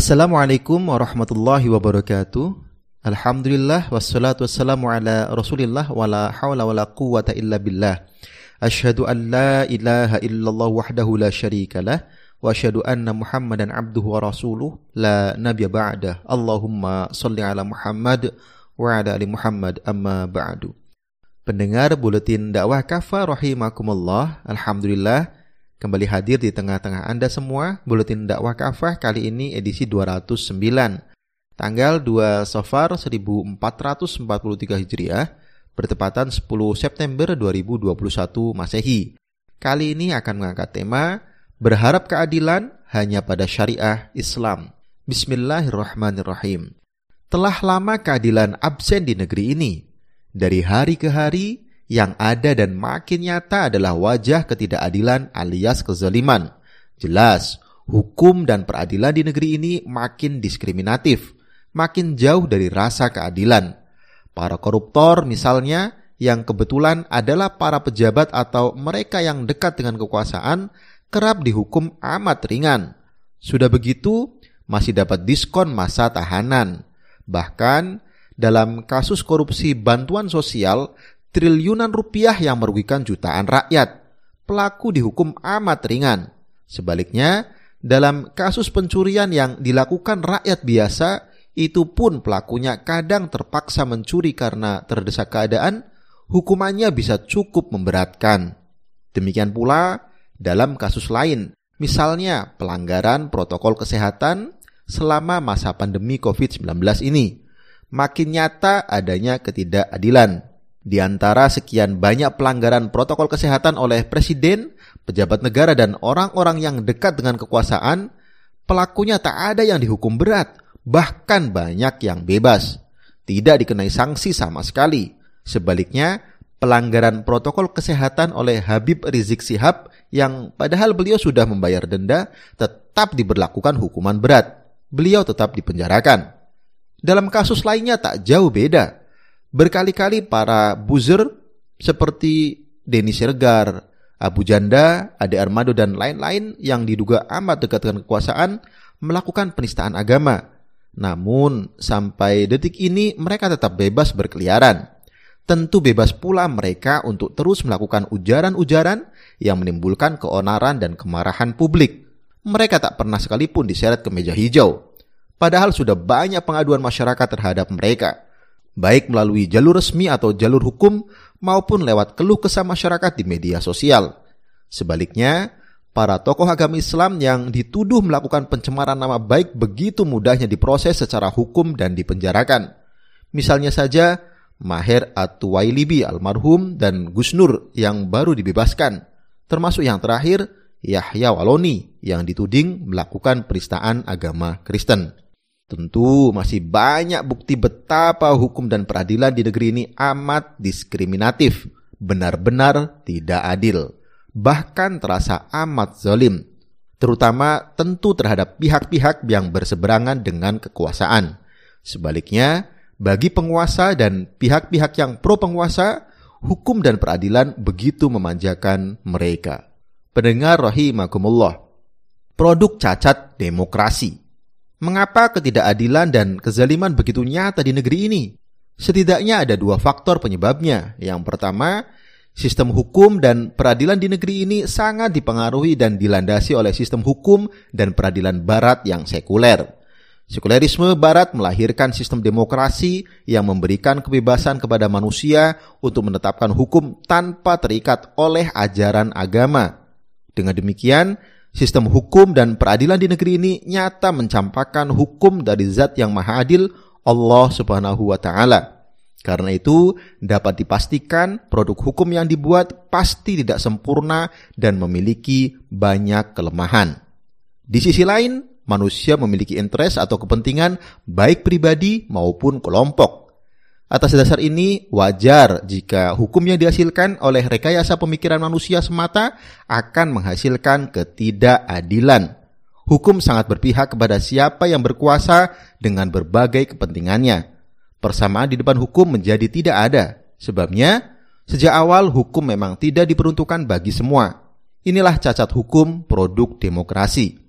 Assalamualaikum warahmatullahi wabarakatuh. Alhamdulillah wassalatu wassalamu ala Rasulillah wala haula wala quwata illa billah. Asyhadu an la ilaha illallah wahdahu la syarikalah wa asyhadu anna Muhammadan abduhu wa rasuluh la nabiyya ba'dah. Allahumma salli ala Muhammad wa ala ali Muhammad amma ba'du. Pendengar buletin dakwah kafa rahimakumullah. Alhamdulillah kembali hadir di tengah-tengah Anda semua. Buletin dakwah kafah kali ini edisi 209. Tanggal 2 Safar 1443 Hijriah bertepatan 10 September 2021 Masehi. Kali ini akan mengangkat tema berharap keadilan hanya pada syariah Islam. Bismillahirrahmanirrahim. Telah lama keadilan absen di negeri ini. Dari hari ke hari, yang ada dan makin nyata adalah wajah ketidakadilan alias kezaliman. Jelas, hukum dan peradilan di negeri ini makin diskriminatif, makin jauh dari rasa keadilan. Para koruptor misalnya yang kebetulan adalah para pejabat atau mereka yang dekat dengan kekuasaan kerap dihukum amat ringan. Sudah begitu, masih dapat diskon masa tahanan. Bahkan dalam kasus korupsi bantuan sosial triliunan rupiah yang merugikan jutaan rakyat. Pelaku dihukum amat ringan. Sebaliknya, dalam kasus pencurian yang dilakukan rakyat biasa, itu pun pelakunya kadang terpaksa mencuri karena terdesak keadaan, hukumannya bisa cukup memberatkan. Demikian pula dalam kasus lain, misalnya pelanggaran protokol kesehatan selama masa pandemi COVID-19 ini. Makin nyata adanya ketidakadilan. Di antara sekian banyak pelanggaran protokol kesehatan oleh presiden, pejabat negara, dan orang-orang yang dekat dengan kekuasaan, pelakunya tak ada yang dihukum berat, bahkan banyak yang bebas. Tidak dikenai sanksi sama sekali. Sebaliknya, pelanggaran protokol kesehatan oleh Habib Rizik Sihab yang padahal beliau sudah membayar denda tetap diberlakukan hukuman berat. Beliau tetap dipenjarakan. Dalam kasus lainnya tak jauh beda. Berkali-kali para buzzer seperti Denny Sergar, Abu Janda, Ade Armado, dan lain-lain yang diduga amat dekat dengan kekuasaan melakukan penistaan agama. Namun, sampai detik ini mereka tetap bebas berkeliaran. Tentu bebas pula mereka untuk terus melakukan ujaran-ujaran yang menimbulkan keonaran dan kemarahan publik. Mereka tak pernah sekalipun diseret ke meja hijau. Padahal sudah banyak pengaduan masyarakat terhadap mereka baik melalui jalur resmi atau jalur hukum maupun lewat keluh kesah masyarakat di media sosial. Sebaliknya, para tokoh agama Islam yang dituduh melakukan pencemaran nama baik begitu mudahnya diproses secara hukum dan dipenjarakan. Misalnya saja Maher At-Tuwailibi almarhum dan Gus Nur yang baru dibebaskan, termasuk yang terakhir Yahya Waloni yang dituding melakukan penistaan agama Kristen. Tentu masih banyak bukti betapa hukum dan peradilan di negeri ini amat diskriminatif, benar-benar tidak adil, bahkan terasa amat zalim, terutama tentu terhadap pihak-pihak yang berseberangan dengan kekuasaan. Sebaliknya, bagi penguasa dan pihak-pihak yang pro penguasa, hukum dan peradilan begitu memanjakan mereka. Pendengar rahimakumullah. Produk cacat demokrasi Mengapa ketidakadilan dan kezaliman begitu nyata di negeri ini? Setidaknya ada dua faktor penyebabnya. Yang pertama, sistem hukum dan peradilan di negeri ini sangat dipengaruhi dan dilandasi oleh sistem hukum dan peradilan barat yang sekuler. Sekulerisme barat melahirkan sistem demokrasi yang memberikan kebebasan kepada manusia untuk menetapkan hukum tanpa terikat oleh ajaran agama. Dengan demikian, Sistem hukum dan peradilan di negeri ini nyata mencampakkan hukum dari zat yang maha adil Allah subhanahu wa ta'ala. Karena itu dapat dipastikan produk hukum yang dibuat pasti tidak sempurna dan memiliki banyak kelemahan. Di sisi lain, manusia memiliki interest atau kepentingan baik pribadi maupun kelompok. Atas dasar ini, wajar jika hukum yang dihasilkan oleh rekayasa pemikiran manusia semata akan menghasilkan ketidakadilan. Hukum sangat berpihak kepada siapa yang berkuasa dengan berbagai kepentingannya. Persamaan di depan hukum menjadi tidak ada. Sebabnya, sejak awal hukum memang tidak diperuntukkan bagi semua. Inilah cacat hukum produk demokrasi.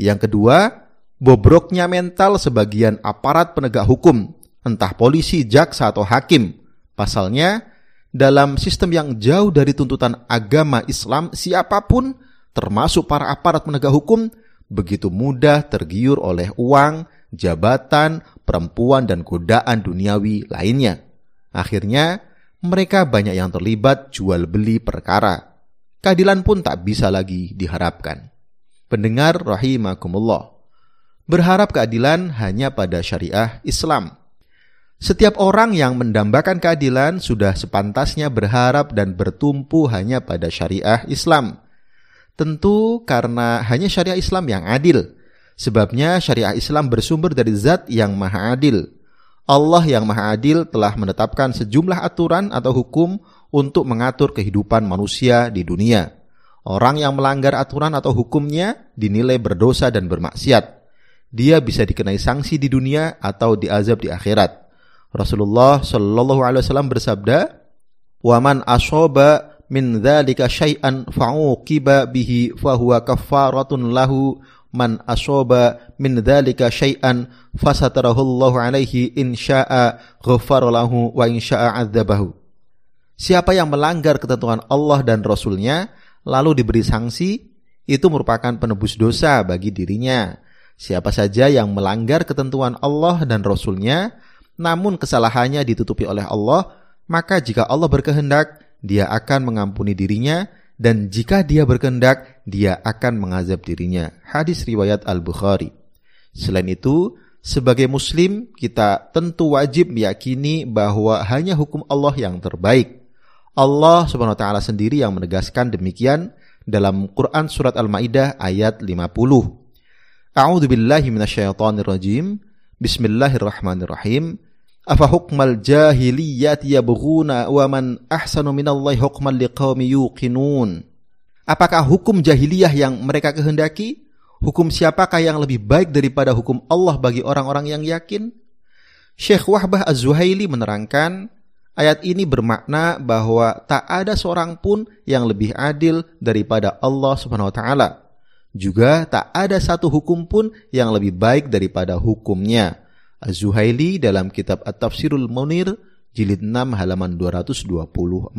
Yang kedua, bobroknya mental sebagian aparat penegak hukum, entah polisi, jaksa, atau hakim. Pasalnya, dalam sistem yang jauh dari tuntutan agama Islam, siapa pun, termasuk para aparat penegak hukum, begitu mudah tergiur oleh uang, jabatan, perempuan, dan godaan duniawi lainnya. Akhirnya, mereka banyak yang terlibat jual beli perkara. Keadilan pun tak bisa lagi diharapkan. Pendengar rahimakumullah. Berharap keadilan hanya pada syariah Islam. Setiap orang yang mendambakan keadilan sudah sepantasnya berharap dan bertumpu hanya pada syariah Islam. Tentu karena hanya syariah Islam yang adil. Sebabnya syariah Islam bersumber dari zat yang maha adil. Allah yang maha adil telah menetapkan sejumlah aturan atau hukum untuk mengatur kehidupan manusia di dunia. Orang yang melanggar aturan atau hukumnya dinilai berdosa dan bermaksiat. Dia bisa dikenai sanksi di dunia atau diazab di akhirat. Rasulullah Shallallahu Alaihi Wasallam bersabda, "Waman asoba min dzalika syai'an fa'uqiba bihi fahuwa kafaratun lahu man asoba min dzalika syai'an fasatarahullahu alaihi in syaa'a ghafara lahu wa in syaa'a adzabahu." Siapa yang melanggar ketentuan Allah dan Rasulnya lalu diberi sanksi, itu merupakan penebus dosa bagi dirinya. Siapa saja yang melanggar ketentuan Allah dan Rasulnya, namun kesalahannya ditutupi oleh Allah, maka jika Allah berkehendak, dia akan mengampuni dirinya, dan jika dia berkehendak, dia akan mengazab dirinya. Hadis riwayat Al-Bukhari. Selain itu, sebagai muslim, kita tentu wajib meyakini bahwa hanya hukum Allah yang terbaik. Allah Subhanahu wa taala sendiri yang menegaskan demikian dalam Quran surat Al-Maidah ayat 50. A'udzu billahi minasyaitonir rajim. Bismillahirrahmanirrahim. Afa hukmal jahiliyati yabghuna wa man ahsanu minallahi hukman liqaumi yuqinun. Apakah hukum jahiliyah yang mereka kehendaki? Hukum siapakah yang lebih baik daripada hukum Allah bagi orang-orang yang yakin? Syekh Wahbah Az-Zuhaili menerangkan, ayat ini bermakna bahwa tak ada seorang pun yang lebih adil daripada Allah Subhanahu wa taala. Juga tak ada satu hukum pun yang lebih baik daripada hukumnya. Az-Zuhaili dalam kitab At-Tafsirul Munir jilid 6 halaman 224.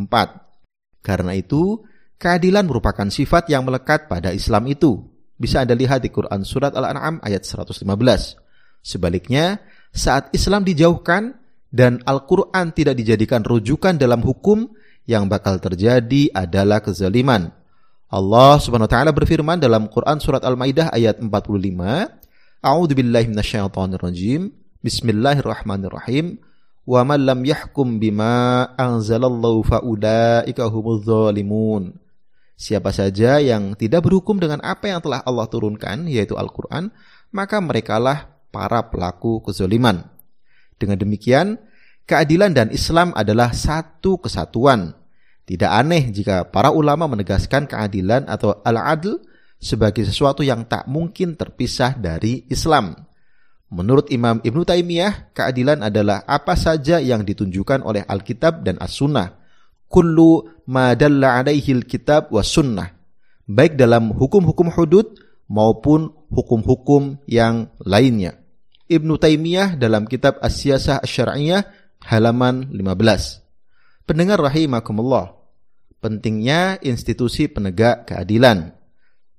Karena itu, keadilan merupakan sifat yang melekat pada Islam itu. Bisa Anda lihat di Quran Surat Al-An'am ayat 115. Sebaliknya, saat Islam dijauhkan dan Al-Quran tidak dijadikan rujukan dalam hukum, yang bakal terjadi adalah kezaliman Allah Subhanahu wa taala berfirman dalam Quran surat Al-Maidah ayat 45, A'udzu billahi minasyaitonir rajim. Bismillahirrahmanirrahim. Wa man lam yahkum bima anzalallahu faulaika humuz zalimun. Siapa saja yang tidak berhukum dengan apa yang telah Allah turunkan, yaitu Al-Quran, maka merekalah para pelaku kezaliman. Dengan demikian, keadilan dan Islam adalah satu kesatuan tidak aneh jika para ulama menegaskan keadilan atau al-adl sebagai sesuatu yang tak mungkin terpisah dari Islam. Menurut Imam Ibn Taimiyah, keadilan adalah apa saja yang ditunjukkan oleh Alkitab dan As-Sunnah. Kullu ma dalla alaihi kitab wa sunnah. Baik dalam hukum-hukum hudud maupun hukum-hukum yang lainnya. Ibn Taimiyah dalam kitab As-Siyasah Asy-Syar'iyyah halaman 15. Pendengar rahimakumullah, pentingnya institusi penegak keadilan.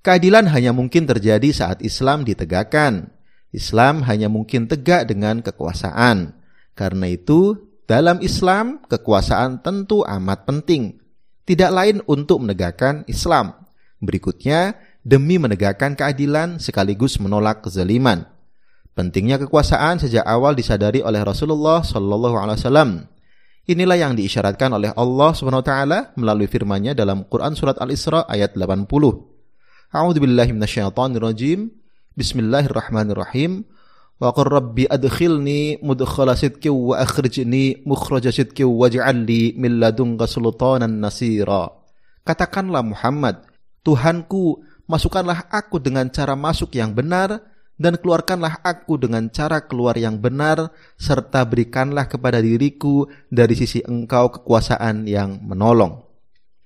Keadilan hanya mungkin terjadi saat Islam ditegakkan. Islam hanya mungkin tegak dengan kekuasaan. Karena itu, dalam Islam, kekuasaan tentu amat penting. Tidak lain untuk menegakkan Islam. Berikutnya, demi menegakkan keadilan sekaligus menolak kezaliman. Pentingnya kekuasaan sejak awal disadari oleh Rasulullah Wasallam. Inilah yang diisyaratkan oleh Allah taala melalui firman-Nya dalam Quran surat Al-Isra ayat 80. A'udzu billahi minasyaitonir rajim. Bismillahirrahmanirrahim. Wa qur rabbi adkhilni mudkhala sidqi wa akhrijni mukhraja sidqi waj'al li min ladunka sultanan nasira. Katakanlah Muhammad, Tuhanku, masukkanlah aku dengan cara masuk yang benar dan keluarkanlah aku dengan cara keluar yang benar, serta berikanlah kepada diriku dari sisi engkau kekuasaan yang menolong.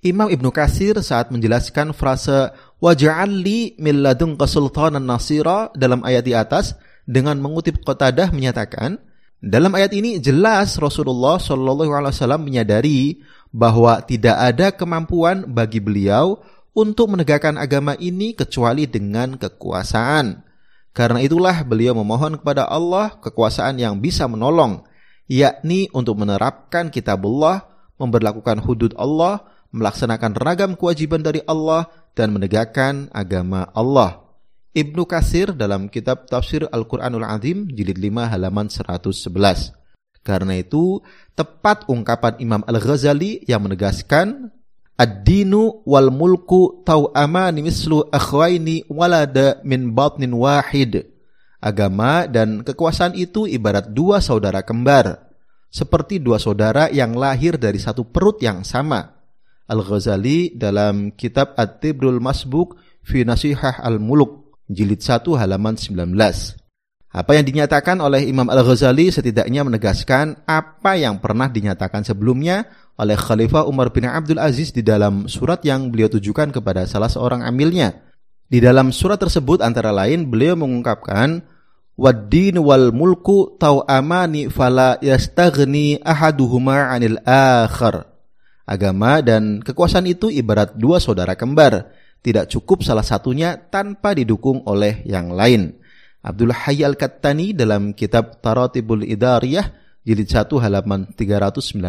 Imam Ibnu Kasir saat menjelaskan frase Waj'alli min ladunka sultanan nasira dalam ayat di atas dengan mengutip Qatadah menyatakan dalam ayat ini jelas Rasulullah Shallallahu alaihi wasallam menyadari bahwa tidak ada kemampuan bagi beliau untuk menegakkan agama ini kecuali dengan kekuasaan. Karena itulah beliau memohon kepada Allah kekuasaan yang bisa menolong, yakni untuk menerapkan kitabullah, memberlakukan hudud Allah, melaksanakan ragam kewajiban dari Allah, dan menegakkan agama Allah. Ibnu Kasir dalam kitab Tafsir Al-Quranul Azim jilid 5 halaman 111. Karena itu, tepat ungkapan Imam Al-Ghazali yang menegaskan Ad-dinu wal mulku tau'amani mislu akhwaini walada min batnin wahid. Agama dan kekuasaan itu ibarat dua saudara kembar. Seperti dua saudara yang lahir dari satu perut yang sama. Al-Ghazali dalam kitab At-Tibrul Masbuk fi Nasihah Al-Muluk jilid 1 halaman 19. Apa yang dinyatakan oleh Imam Al-Ghazali setidaknya menegaskan apa yang pernah dinyatakan sebelumnya oleh Khalifah Umar bin Abdul Aziz di dalam surat yang beliau tujukan kepada salah seorang amilnya. Di dalam surat tersebut antara lain beliau mengungkapkan Waddin wal mulku amani fala yastaghni ahaduhuma 'anil akhar Agama dan kekuasaan itu ibarat dua saudara kembar, tidak cukup salah satunya tanpa didukung oleh yang lain. Abdul Hayy Al-Kattani dalam kitab Taratibul Idariyah jilid 1 halaman 395.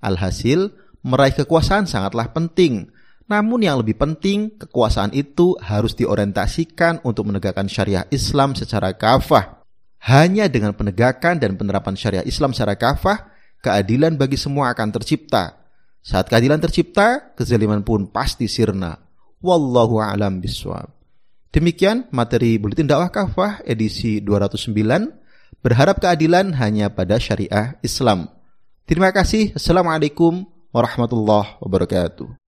Alhasil, meraih kekuasaan sangatlah penting. Namun yang lebih penting, kekuasaan itu harus diorientasikan untuk menegakkan syariah Islam secara kafah. Hanya dengan penegakan dan penerapan syariah Islam secara kafah, keadilan bagi semua akan tercipta. Saat keadilan tercipta, kezaliman pun pasti sirna. Wallahu a'lam biswab. Demikian materi Buletin Dakwah Kafah edisi 209. Berharap keadilan hanya pada syariah Islam. Terima kasih. Assalamualaikum warahmatullahi wabarakatuh.